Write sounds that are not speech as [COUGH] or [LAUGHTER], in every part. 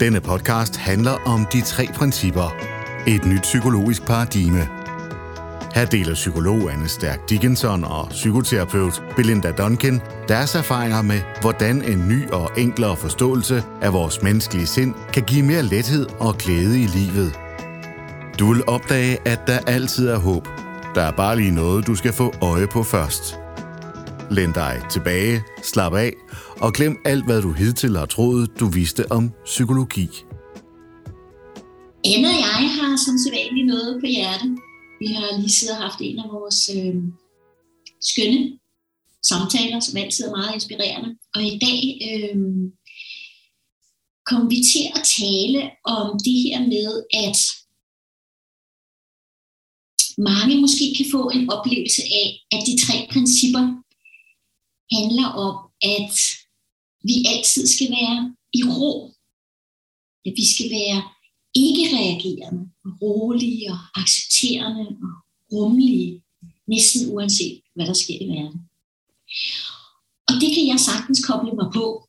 Denne podcast handler om de tre principper. Et nyt psykologisk paradigme. Her deler psykolog Anne Stærk Dickinson og psykoterapeut Belinda Duncan deres erfaringer med, hvordan en ny og enklere forståelse af vores menneskelige sind kan give mere lethed og glæde i livet. Du vil opdage, at der altid er håb. Der er bare lige noget, du skal få øje på først. Læn dig tilbage, slap af og glem alt, hvad du hidtil har troet, du vidste om psykologi. Anna og jeg har som sædvanligt noget på hjertet. Vi har lige siddet og haft en af vores øh, skønne samtaler, som altid er meget inspirerende. Og i dag øh, kommer vi til at tale om det her med, at mange måske kan få en oplevelse af, at de tre principper handler om, at vi altid skal være i ro. At vi skal være ikke reagerende, rolige og accepterende og rummelige, næsten uanset hvad der sker i verden. Og det kan jeg sagtens koble mig på,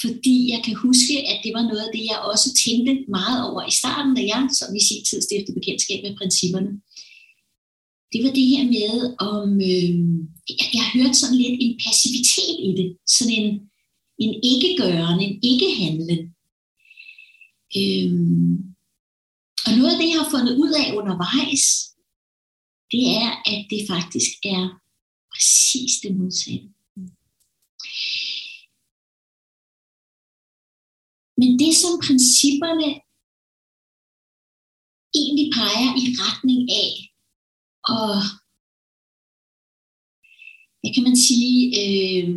fordi jeg kan huske, at det var noget af det, jeg også tænkte meget over i starten, da jeg som i sin tid stiftede bekendtskab med principperne. Det var det her med, om øh, jeg, jeg hørte sådan lidt en passivitet i det, sådan en, en ikke-gøren, en ikke-handlen. Øh, og noget af det, jeg har fundet ud af undervejs, det er, at det faktisk er præcis det modsatte. Men det, som principperne egentlig peger i retning af, og hvad kan man sige, øh,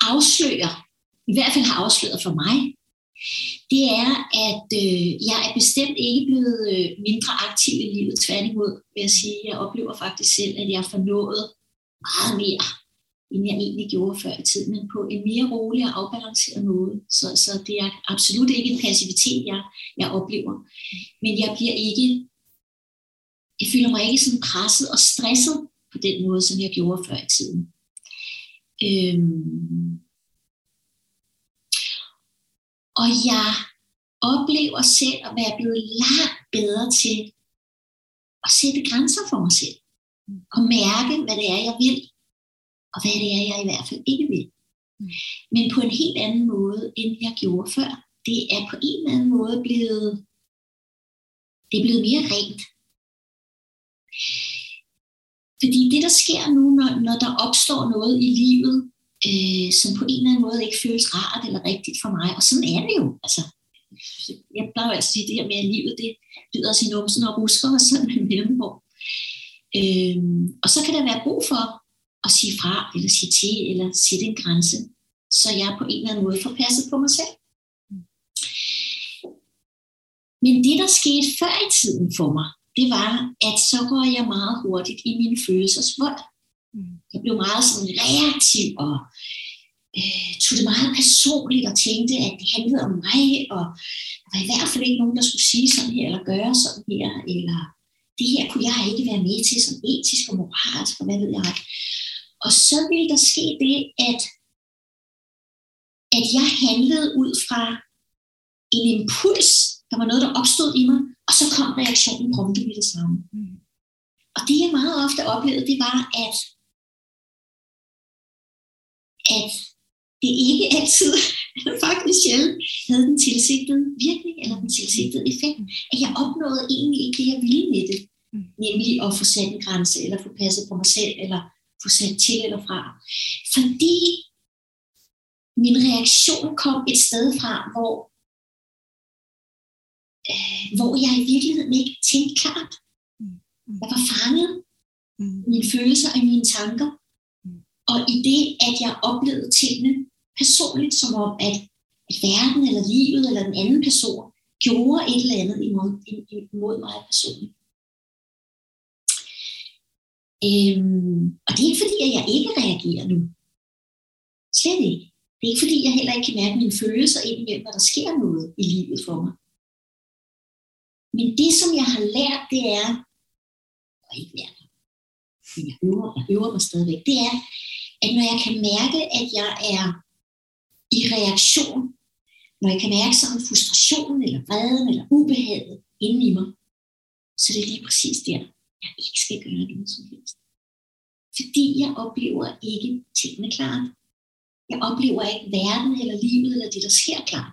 afslører, i hvert fald har afsløret for mig, det er, at øh, jeg er bestemt ikke blevet øh, mindre aktiv i livet. Tværtimod vil jeg sige, jeg oplever faktisk selv, at jeg får nået meget mere, end jeg egentlig gjorde før i tiden, men på en mere rolig og afbalanceret måde. Så, så det er absolut ikke en passivitet, jeg, jeg oplever. Men jeg bliver ikke, jeg føler mig ikke sådan presset og stresset på den måde, som jeg gjorde før i tiden. Øhm, og jeg oplever selv at være blevet langt bedre til at sætte grænser for mig selv. Og mærke, hvad det er, jeg vil, og hvad det er, jeg i hvert fald ikke vil. Men på en helt anden måde, end jeg gjorde før. Det er på en eller anden måde blevet, det er blevet mere rent. Fordi det, der sker nu, når, når der opstår noget i livet, øh, som på en eller anden måde ikke føles rart eller rigtigt for mig. Og sådan er det jo. Altså, jeg plejer altså at sige det her med, at livet det lyder sin numsen og rusker og sådan med mellemrum. Øh, og så kan der være brug for at sige fra, eller sige til, eller sætte en grænse, så jeg på en eller anden måde får passet på mig selv. Men det, der skete før i tiden for mig, det var, at så går jeg meget hurtigt i mine følelsesvold. Mm. Jeg blev meget sådan reaktiv og øh, tog det meget personligt og tænkte, at det handlede om mig, og der var i hvert fald ikke nogen, der skulle sige sådan her, eller gøre sådan her, eller det her kunne jeg ikke være med til som etisk og moralsk, og hvad ved jeg. Og så ville der ske det, at, at jeg handlede ud fra en impuls, der var noget, der opstod i mig, og så kom reaktionen prompte med det samme. Mm. Og det jeg meget ofte oplevede, det var, at at det ikke altid, [LAUGHS] faktisk sjældent, havde den tilsigtede virkning eller den tilsigtede effekt. At jeg opnåede egentlig ikke det, jeg ville med det. Mm. Nemlig at få sat en grænse, eller få passet på mig selv, eller få sat til eller fra. Fordi min reaktion kom et sted fra, hvor, øh, hvor jeg i virkeligheden ikke tænkte klart. Mm. Jeg var fanget mine følelser og mine tanker. Og i det, at jeg oplevede tingene personligt, som om, at, at verden eller livet eller den anden person gjorde et eller andet imod, imod mig personligt. Øhm, og det er ikke fordi, at jeg ikke reagerer nu. Slet ikke. Det er ikke fordi, jeg heller ikke kan mærke mine følelser ind imellem, når der sker noget i livet for mig. Men det, som jeg har lært, det er og ikke lært, men jeg øver, jeg øver mig stadigvæk, det er, at når jeg kan mærke, at jeg er i reaktion, når jeg kan mærke sådan frustration, eller vreden, eller ubehaget inde i mig, så det er lige præcis der, jeg ikke skal gøre noget som helst. Fordi jeg oplever ikke tingene klart. Jeg oplever ikke verden eller livet eller det, der sker klart.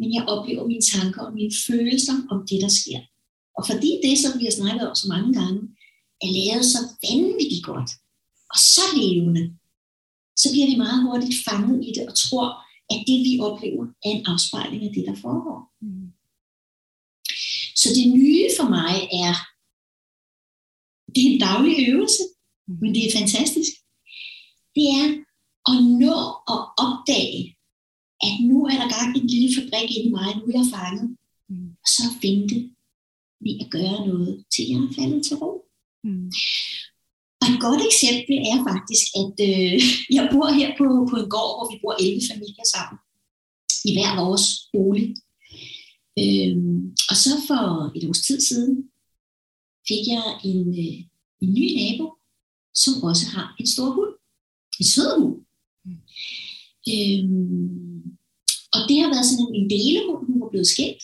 Men jeg oplever mine tanker og mine følelser om det, der sker. Og fordi det, som vi har snakket om så mange gange, er lavet så vanvittigt godt og så levende, så bliver vi meget hurtigt fanget i det og tror, at det, vi oplever, er en afspejling af det, der foregår. Mm. Så det nye for mig er, det er en daglig øvelse, mm. men det er fantastisk. Det er at nå at opdage, at nu er der gang en lille fabrik inde i mig, nu er jeg fanget, mm. og så vente med at gøre noget, til jeg er faldet til ro. Mm. Og et godt eksempel er faktisk, at øh, [LAUGHS] jeg bor her på, på en gård, hvor vi bor 11 familier sammen, i hver vores bolig. Øhm, og så for et års tid siden fik jeg en, øh, en ny nabo, som også har en stor hund. En sød hund. Øhm, og det har været sådan en, en delehund, hun var blevet skældt.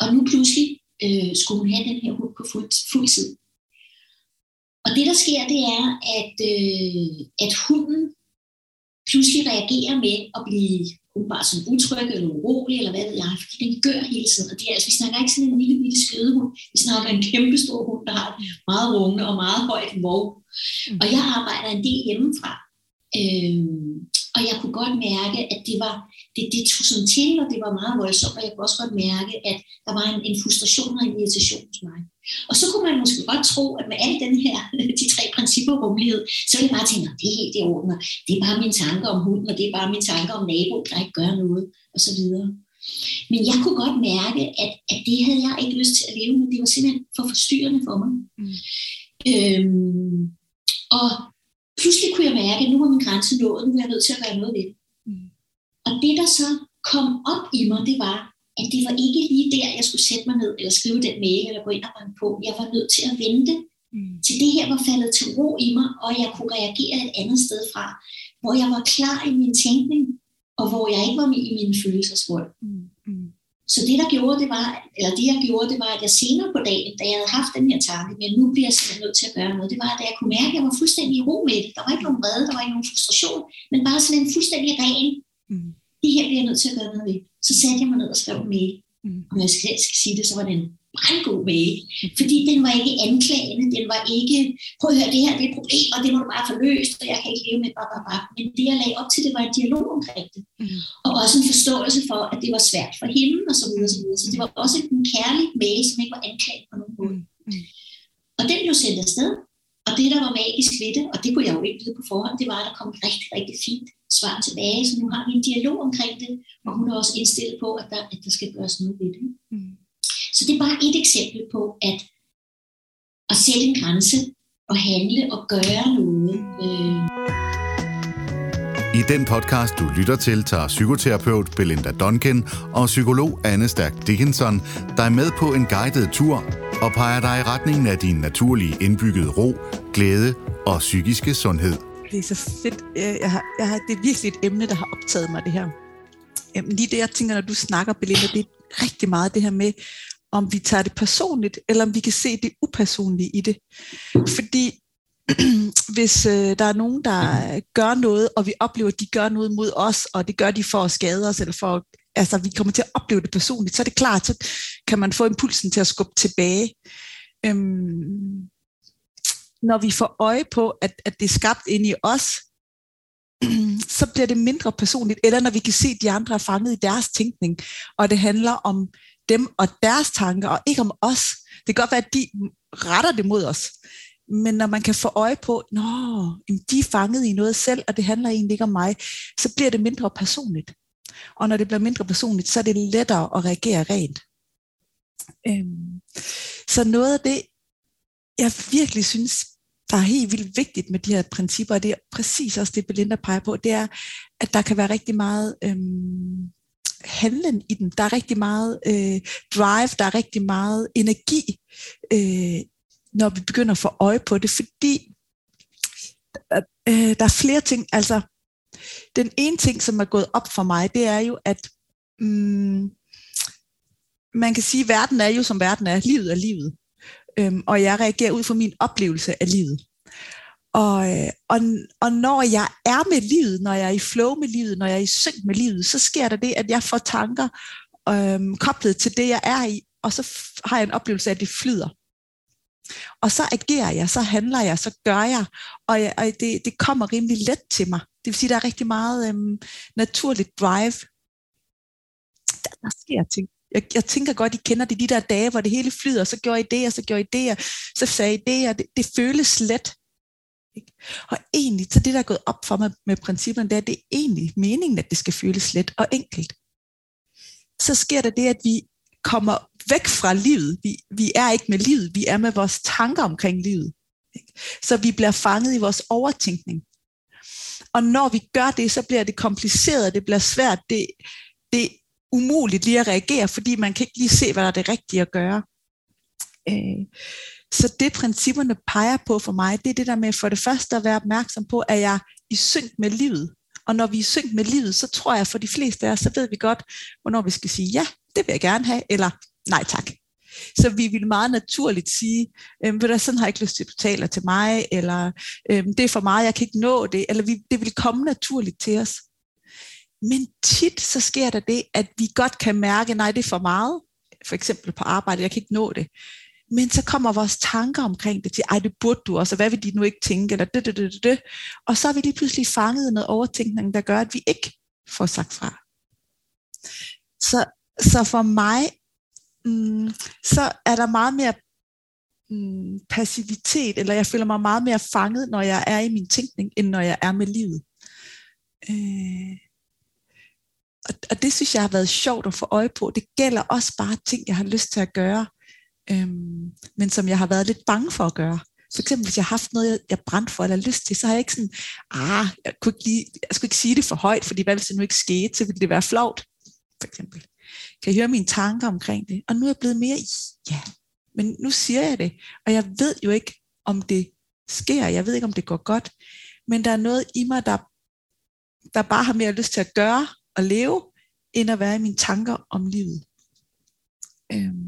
Og nu pludselig øh, skulle hun have den her hund på fuld, fuld tid. Og det, der sker, det er, at, øh, at hunden pludselig reagerer med at blive hun bare sådan utryg eller urolig, eller hvad ved jeg, fordi den gør hele tiden. Og det er, altså, vi snakker ikke sådan en lille bitte skødehund, vi snakker en kæmpe stor hund, der har meget runge og meget højt vov. Mm. Og jeg arbejder en del hjemmefra. Øhm, og jeg kunne godt mærke, at det var det, det tog sådan til, og det var meget voldsomt, og jeg kunne også godt mærke, at der var en, en frustration og en irritation hos mig. Og så kunne man måske godt tro, at med alle den her, [LAUGHS] de tre principper rummelighed, så ville jeg bare tænke, at det er helt i orden, og det er bare mine tanker om hunden, og det er bare mine tanker om nabo, der ikke gør noget, og så videre. Men jeg kunne godt mærke, at, at det havde jeg ikke lyst til at leve med. Det var simpelthen for forstyrrende for mig. Mm. Øhm, og pludselig kunne jeg mærke, at nu var min grænse nået, nu er jeg nødt til at gøre noget ved det. Mm. Og det, der så kom op i mig, det var, at det var ikke lige der, jeg skulle sætte mig ned, eller skrive den mail, eller gå ind og banke på. Jeg var nødt til at vente, mm. til det her var faldet til ro i mig, og jeg kunne reagere et andet sted fra, hvor jeg var klar i min tænkning, og hvor jeg ikke var med i mine følelsesvold. Mm. Så det, der gjorde, det var, eller det, jeg gjorde, det var, at jeg senere på dagen, da jeg havde haft den her tanke, men nu bliver jeg simpelthen nødt til at gøre noget, det var, at jeg kunne mærke, at jeg var fuldstændig i ro med det. Der var ikke nogen vrede, der var ikke nogen frustration, men bare sådan en fuldstændig ren, mm. det her bliver jeg nødt til at gøre noget ved. Så satte jeg mig ned og skrev en mail. Mm. Og når jeg skal, skal sige det, så var det en brandgod mail. Mm. Fordi den var ikke anklagende, den var ikke, prøv at høre, det her det er og det må du bare få løst, og jeg kan ikke leve med bare, bare, bare. Men det, jeg lagde op til, det var en dialog omkring det. Mm. Og også en forståelse for, at det var svært for hende, og så videre, så videre. Så det var også en kærlig mail, som ikke var anklaget på nogen måde. Mm. Og den blev sendt afsted, og det, der var magisk ved det, og det kunne jeg jo ikke vide på forhånd, det var, at der kom rigtig, rigtig fint svar tilbage. Så nu har vi en dialog omkring det, og hun er også indstillet på, at der, at der skal gøres noget ved det. Mm. Så det er bare et eksempel på, at at sætte en grænse og handle og gøre noget. Øh. I den podcast, du lytter til, tager psykoterapeut Belinda Duncan og psykolog Anne Stærk Dickinson dig med på en guided tur og peger dig i retningen af din naturlige indbyggede ro, glæde og psykiske sundhed. Det er så fedt. Jeg har, jeg har, det er virkelig et emne, der har optaget mig, det her. Lige det, jeg tænker, når du snakker, Belinda, det er rigtig meget det her med, om vi tager det personligt, eller om vi kan se det upersonlige i det. Fordi [CLEARS THROAT] hvis øh, der er nogen, der gør noget, og vi oplever, at de gør noget mod os, og det gør de for at skade os, eller for altså vi kommer til at opleve det personligt, så er det klart, så kan man få impulsen til at skubbe tilbage. Øhm, når vi får øje på, at, at det er skabt inde i os, [CLEARS THROAT] så bliver det mindre personligt, eller når vi kan se, at de andre er fanget i deres tænkning, og det handler om dem og deres tanker, og ikke om os. Det kan godt være, at de retter det mod os, men når man kan få øje på, at de er fanget i noget selv, og det handler egentlig ikke om mig, så bliver det mindre personligt. Og når det bliver mindre personligt, så er det lettere at reagere rent. Øhm, så noget af det, jeg virkelig synes, der er helt vildt vigtigt med de her principper, og det er præcis også det, Belinda peger på, det er, at der kan være rigtig meget øhm, handlen i den. Der er rigtig meget øh, drive, der er rigtig meget energi øh, når vi begynder at få øje på det, fordi øh, der er flere ting. Altså, den ene ting, som er gået op for mig, det er jo, at mm, man kan sige, at verden er jo, som verden er. Livet er livet. Øhm, og jeg reagerer ud fra min oplevelse af livet. Og, øh, og, og når jeg er med livet, når jeg er i flow med livet, når jeg er i synk med livet, så sker der det, at jeg får tanker øhm, koblet til det, jeg er i, og så har jeg en oplevelse af, at det flyder. Og så agerer jeg, så handler jeg, så gør jeg, og, jeg, og det, det kommer rimelig let til mig. Det vil sige, at der er rigtig meget øhm, naturligt drive. Der, der sker ting. Jeg, jeg tænker godt, I kender det de der dage, hvor det hele flyder, så gjorde I det, og så gjorde I det, og så sagde I det, og det, det føles let. Ikke? Og egentlig, så det der er gået op for mig med principperne, det er, at det er egentlig meningen, at det skal føles let og enkelt. Så sker der det, at vi kommer væk fra livet. Vi, vi er ikke med livet, vi er med vores tanker omkring livet. Ikke? Så vi bliver fanget i vores overtænkning. Og når vi gør det, så bliver det kompliceret, det bliver svært, det, det er umuligt lige at reagere, fordi man kan ikke lige se, hvad der er det rigtige at gøre. Øh, så det principperne peger på for mig, det er det der med for det første at være opmærksom på, at jeg i synk med livet. Og når vi er i synk med livet, så tror jeg for de fleste af os, så ved vi godt, hvornår vi skal sige, ja, det vil jeg gerne have, eller nej tak. Så vi vil meget naturligt sige, øhm, der sådan har jeg ikke lyst til at betale til mig, eller øhm, det er for meget, jeg kan ikke nå det, eller vi, det vil komme naturligt til os. Men tit så sker der det, at vi godt kan mærke, nej, det er for meget, for eksempel på arbejde, jeg kan ikke nå det. Men så kommer vores tanker omkring det til, ej, det burde du også, og hvad vil de nu ikke tænke, eller det, det, det, det. Og så er vi lige pludselig fanget i noget overtænkning, der gør, at vi ikke får sagt fra. Så, så for mig, mm, så er der meget mere mm, passivitet, eller jeg føler mig meget mere fanget, når jeg er i min tænkning, end når jeg er med livet. Øh, og, og det synes jeg har været sjovt at få øje på. Det gælder også bare ting, jeg har lyst til at gøre, øhm, men som jeg har været lidt bange for at gøre. For eksempel, hvis jeg har haft noget, jeg, jeg brændte for eller lyst til, så har jeg ikke sådan, ah, jeg, kunne ikke lige, jeg skulle ikke sige det for højt, fordi hvad hvis det nu ikke skete, så ville det være flot, for eksempel. Kan jeg høre mine tanker omkring det? Og nu er jeg blevet mere, ja, men nu siger jeg det, og jeg ved jo ikke, om det sker, jeg ved ikke, om det går godt, men der er noget i mig, der, der bare har mere lyst til at gøre og leve, end at være i mine tanker om livet. Øhm.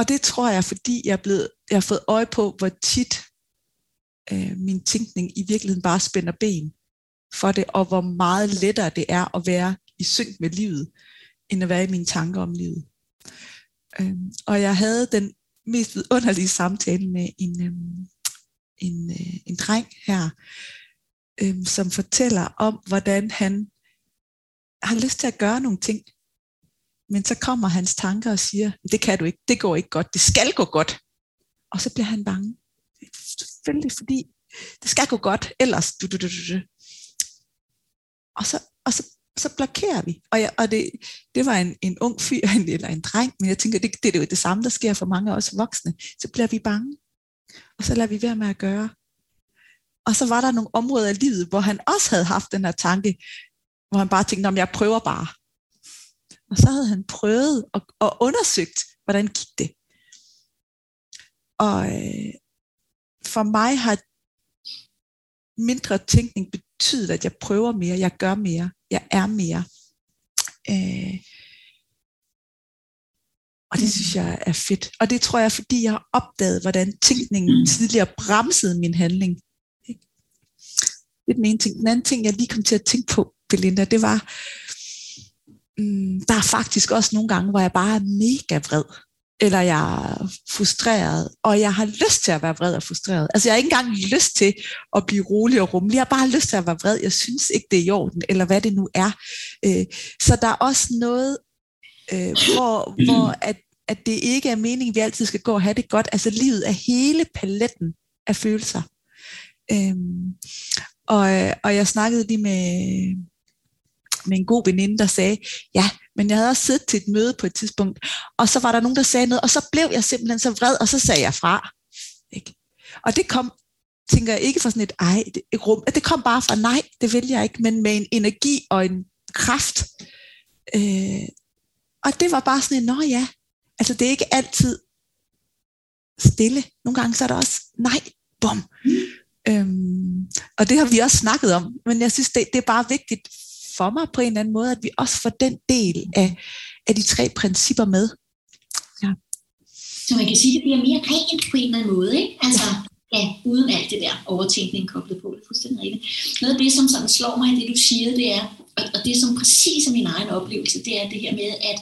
Og det tror jeg, fordi jeg, er blevet, jeg har fået øje på, hvor tit øh, min tænkning i virkeligheden bare spænder ben for det, og hvor meget lettere det er at være i synk med livet, end at være i mine tanker om livet. Øh, og jeg havde den mest vidunderlige samtale med en, øh, en, øh, en dreng her, øh, som fortæller om, hvordan han har lyst til at gøre nogle ting, men så kommer hans tanker og siger, det kan du ikke, det går ikke godt, det skal gå godt. Og så bliver han bange. Selvfølgelig, fordi det skal gå godt, ellers du, du, du, du. Og så, og så, så blokerer vi. Og, jeg, og det, det var en, en ung fyr, [LAUGHS] eller en dreng, men jeg tænker, det, det, er jo det samme, der sker for mange af os voksne. Så bliver vi bange, og så lader vi være med at gøre. Og så var der nogle områder af livet, hvor han også havde haft den her tanke, hvor han bare tænkte, om jeg prøver bare. Og så havde han prøvet og, og undersøgt, hvordan gik det. Og øh, for mig har mindre tænkning betydet, at jeg prøver mere, jeg gør mere, jeg er mere. Øh, og det synes jeg er fedt. Og det tror jeg, fordi jeg har opdaget, hvordan tænkningen tidligere bremsede min handling. Det er den ene ting. Den anden ting, jeg lige kom til at tænke på, Belinda, det var, mm, der er faktisk også nogle gange, hvor jeg bare er mega vred, eller jeg er frustreret, og jeg har lyst til at være vred og frustreret. Altså jeg har ikke engang lyst til at blive rolig og rummelig, jeg har bare lyst til at være vred, jeg synes ikke, det er i orden, eller hvad det nu er. Øh, så der er også noget, øh, hvor, hvor at, at det ikke er meningen, at vi altid skal gå og have det godt. Altså livet er hele paletten af følelser. Øhm, og, øh, og jeg snakkede lige med, med en god veninde, der sagde, ja, men jeg havde også siddet til et møde på et tidspunkt, og så var der nogen, der sagde noget, og så blev jeg simpelthen så vred, og så sagde jeg fra. Ikke? Og det kom, tænker jeg ikke fra sådan et, ej, et rum, det kom bare fra, nej, det vil jeg ikke, men med en energi og en kraft. Øh, og det var bare sådan en, nå ja, altså det er ikke altid stille. Nogle gange så er der også nej, bum. Mm. Øhm, og det har vi også snakket om, men jeg synes, det, det er bare vigtigt for mig på en eller anden måde, at vi også får den del af, af de tre principper med. Ja. Så man kan sige, at det bliver mere rent på en eller anden måde, ikke? Altså, ja. ja uden alt det der overtænkning koblet på, det er fuldstændig rigtigt. Noget af det, som sådan slår mig i det, du siger, det er, og, og det som præcis er min egen oplevelse, det er det her med, at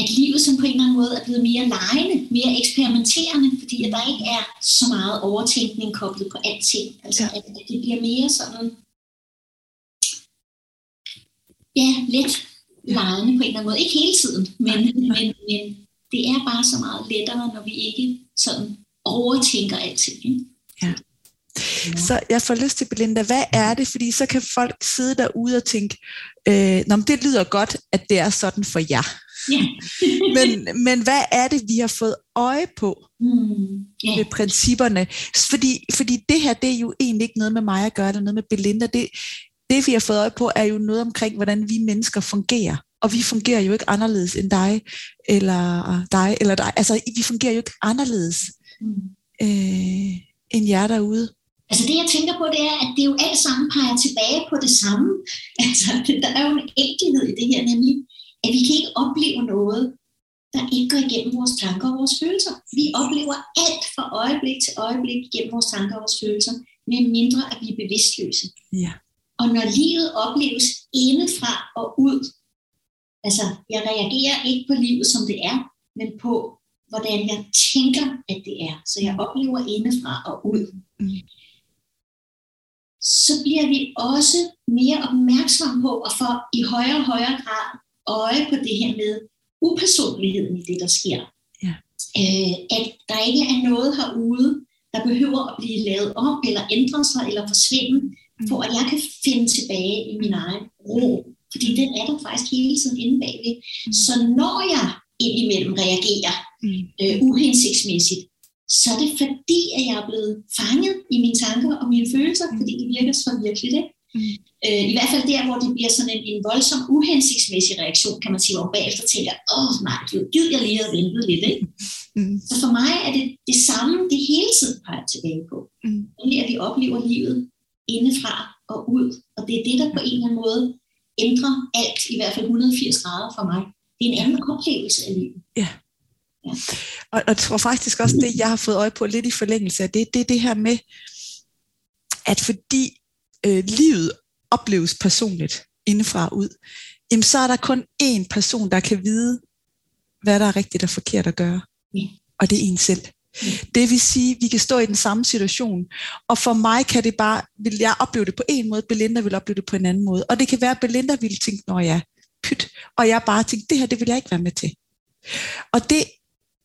at livet som på en eller anden måde er blevet mere lejende, mere eksperimenterende, fordi at der ikke er så meget overtænkning koblet på alting. Altså at det bliver mere sådan, ja, let lejende på en eller anden måde. Ikke hele tiden, men, men, men det er bare så meget lettere, når vi ikke sådan overtænker alting. Ikke? Ja. Så jeg får lyst til, Belinda, hvad er det? Fordi så kan folk sidde derude og tænke, øh, Nå, det lyder godt, at det er sådan for jer. Yeah. [LAUGHS] men, men hvad er det, vi har fået øje på mm. yeah. med principperne? Fordi, fordi det her, det er jo egentlig ikke noget med mig at gøre, eller noget med Belinda. Det, det, vi har fået øje på, er jo noget omkring, hvordan vi mennesker fungerer. Og vi fungerer jo ikke anderledes end dig, eller dig, eller dig. Altså, vi fungerer jo ikke anderledes mm. øh, end jer derude. Altså det, jeg tænker på, det er, at det jo alt sammen peger tilbage på det samme. [LAUGHS] Altså, der er jo en enkelhed i det her, nemlig, at vi kan ikke opleve noget, der ikke går igennem vores tanker og vores følelser. Vi oplever alt fra øjeblik til øjeblik igennem vores tanker og vores følelser, med mindre at vi er bevidstløse. Ja. Og når livet opleves indefra og ud, altså jeg reagerer ikke på livet, som det er, men på, hvordan jeg tænker, at det er. Så jeg oplever indefra og ud. Mm så bliver vi også mere opmærksomme på at få i højere og højere grad øje på det her med upersonligheden i det, der sker. Ja. Øh, at der ikke er noget herude, der behøver at blive lavet om, eller ændre sig, eller forsvinde. For at jeg kan finde tilbage i min egen ro. Fordi den er der faktisk hele tiden inde bagved. Mm. Så når jeg indimellem reagerer mm. øh, uhensigtsmæssigt, så er det fordi, at jeg er blevet fanget i mine tanker og mine følelser, mm. fordi det virker så virkeligt. Ikke? Mm. Øh, I hvert fald der, hvor det bliver sådan en, en voldsom, uhensigtsmæssig reaktion, kan man sige, hvor bagefter tænker, åh nej, du gider jeg lige have ventet lidt. Ikke? Mm. Så for mig er det det samme, det hele tiden peger tilbage på. Mm. Nemlig at vi oplever livet indefra og ud. Og det er det, der på en eller anden måde ændrer alt, i hvert fald 180 grader for mig. Det er en anden oplevelse af livet. Ja. Ja. Og, og jeg tror faktisk også, det jeg har fået øje på lidt i forlængelse af det, det er det her med, at fordi øh, livet opleves personligt indefra og ud, jamen så er der kun én person, der kan vide, hvad der er rigtigt og forkert at gøre. Ja. Og det er en selv. Mm. Det vil sige, at vi kan stå i den samme situation, og for mig kan det bare, vil jeg opleve det på en måde, Belinda vil opleve det på en anden måde. Og det kan være, at Belinda ville tænke, når ja, pyt, og jeg bare tænkte, det her, det vil jeg ikke være med til. Og det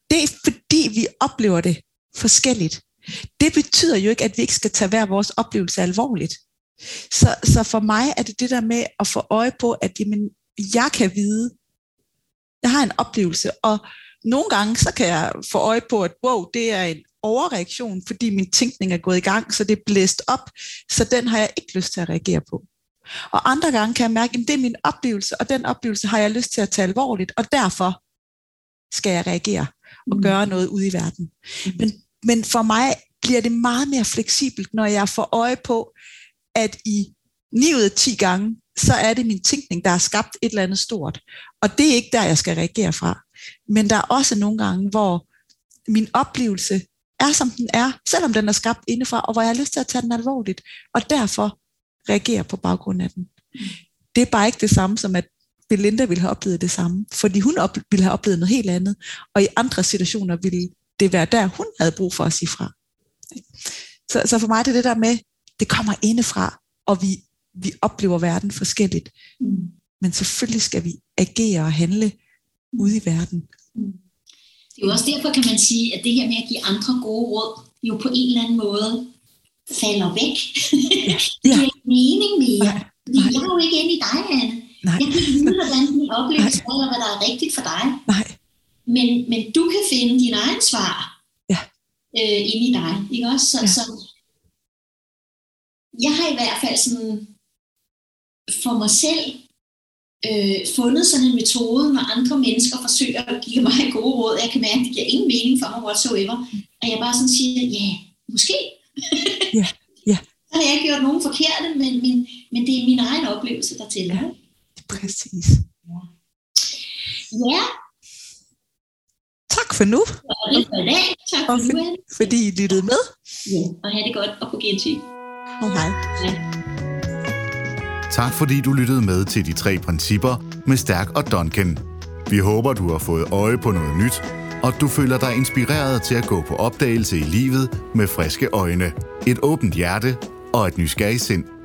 det er fordi, vi oplever det forskelligt. Det betyder jo ikke, at vi ikke skal tage hver vores oplevelse alvorligt. Så, så for mig er det det der med at få øje på, at jamen, jeg kan vide, jeg har en oplevelse, og nogle gange så kan jeg få øje på, at wow, det er en overreaktion, fordi min tænkning er gået i gang, så det er blæst op, så den har jeg ikke lyst til at reagere på. Og andre gange kan jeg mærke, at det er min oplevelse, og den oplevelse har jeg lyst til at tage alvorligt, og derfor skal jeg reagere og mm. gøre noget ude i verden. Mm. Men, men for mig bliver det meget mere fleksibelt, når jeg får øje på, at i 9 ud af 10 gange, så er det min tænkning, der har skabt et eller andet stort. Og det er ikke der, jeg skal reagere fra. Men der er også nogle gange, hvor min oplevelse er, som den er, selvom den er skabt indefra, og hvor jeg har lyst til at tage den alvorligt, og derfor reagere på baggrund af den. Det er bare ikke det samme som, at Belinda ville have oplevet det samme, fordi hun op, ville have oplevet noget helt andet, og i andre situationer ville det være der, hun havde brug for at sige fra. Så, så for mig er det det der med, det kommer indefra, og vi, vi oplever verden forskelligt. Mm. Men selvfølgelig skal vi agere og handle ude i verden. Mm. Det er jo også derfor, kan man sige, at det her med at give andre gode råd, jo på en eller anden måde falder væk. Ja. [LAUGHS] det giver ikke mening mere. Nej. Fordi jeg er jo ikke inde i dig, Anne. Nej. Jeg kan ikke vide, [LAUGHS] hvordan din oplevelse er, eller hvad der er rigtigt for dig. Nej. Men, men du kan finde din egen svar ja. øh, inde i dig. Ikke også? Så, ja. så, jeg har i hvert fald sådan for mig selv øh, fundet sådan en metode, når andre mennesker forsøger at give mig [LAUGHS] gode råd, jeg kan mærke, at det giver ingen mening for mig whatsoever, at jeg bare sådan siger, ja, yeah, måske. Ja, ja. [LAUGHS] Så har jeg ikke gjort nogen forkerte, men, men, men det er min egen oplevelse, der tæller. Ja. Præcis. Ja, Tak for nu, og det for i dag. Tak for og nu, for, Anne. fordi I lyttede med. Ja, og have det godt og på gensyn. Hej hej. Ja. Tak fordi du lyttede med til de tre principper med Stærk og Duncan. Vi håber, du har fået øje på noget nyt, og du føler dig inspireret til at gå på opdagelse i livet med friske øjne, et åbent hjerte og et nysgerrigt sind.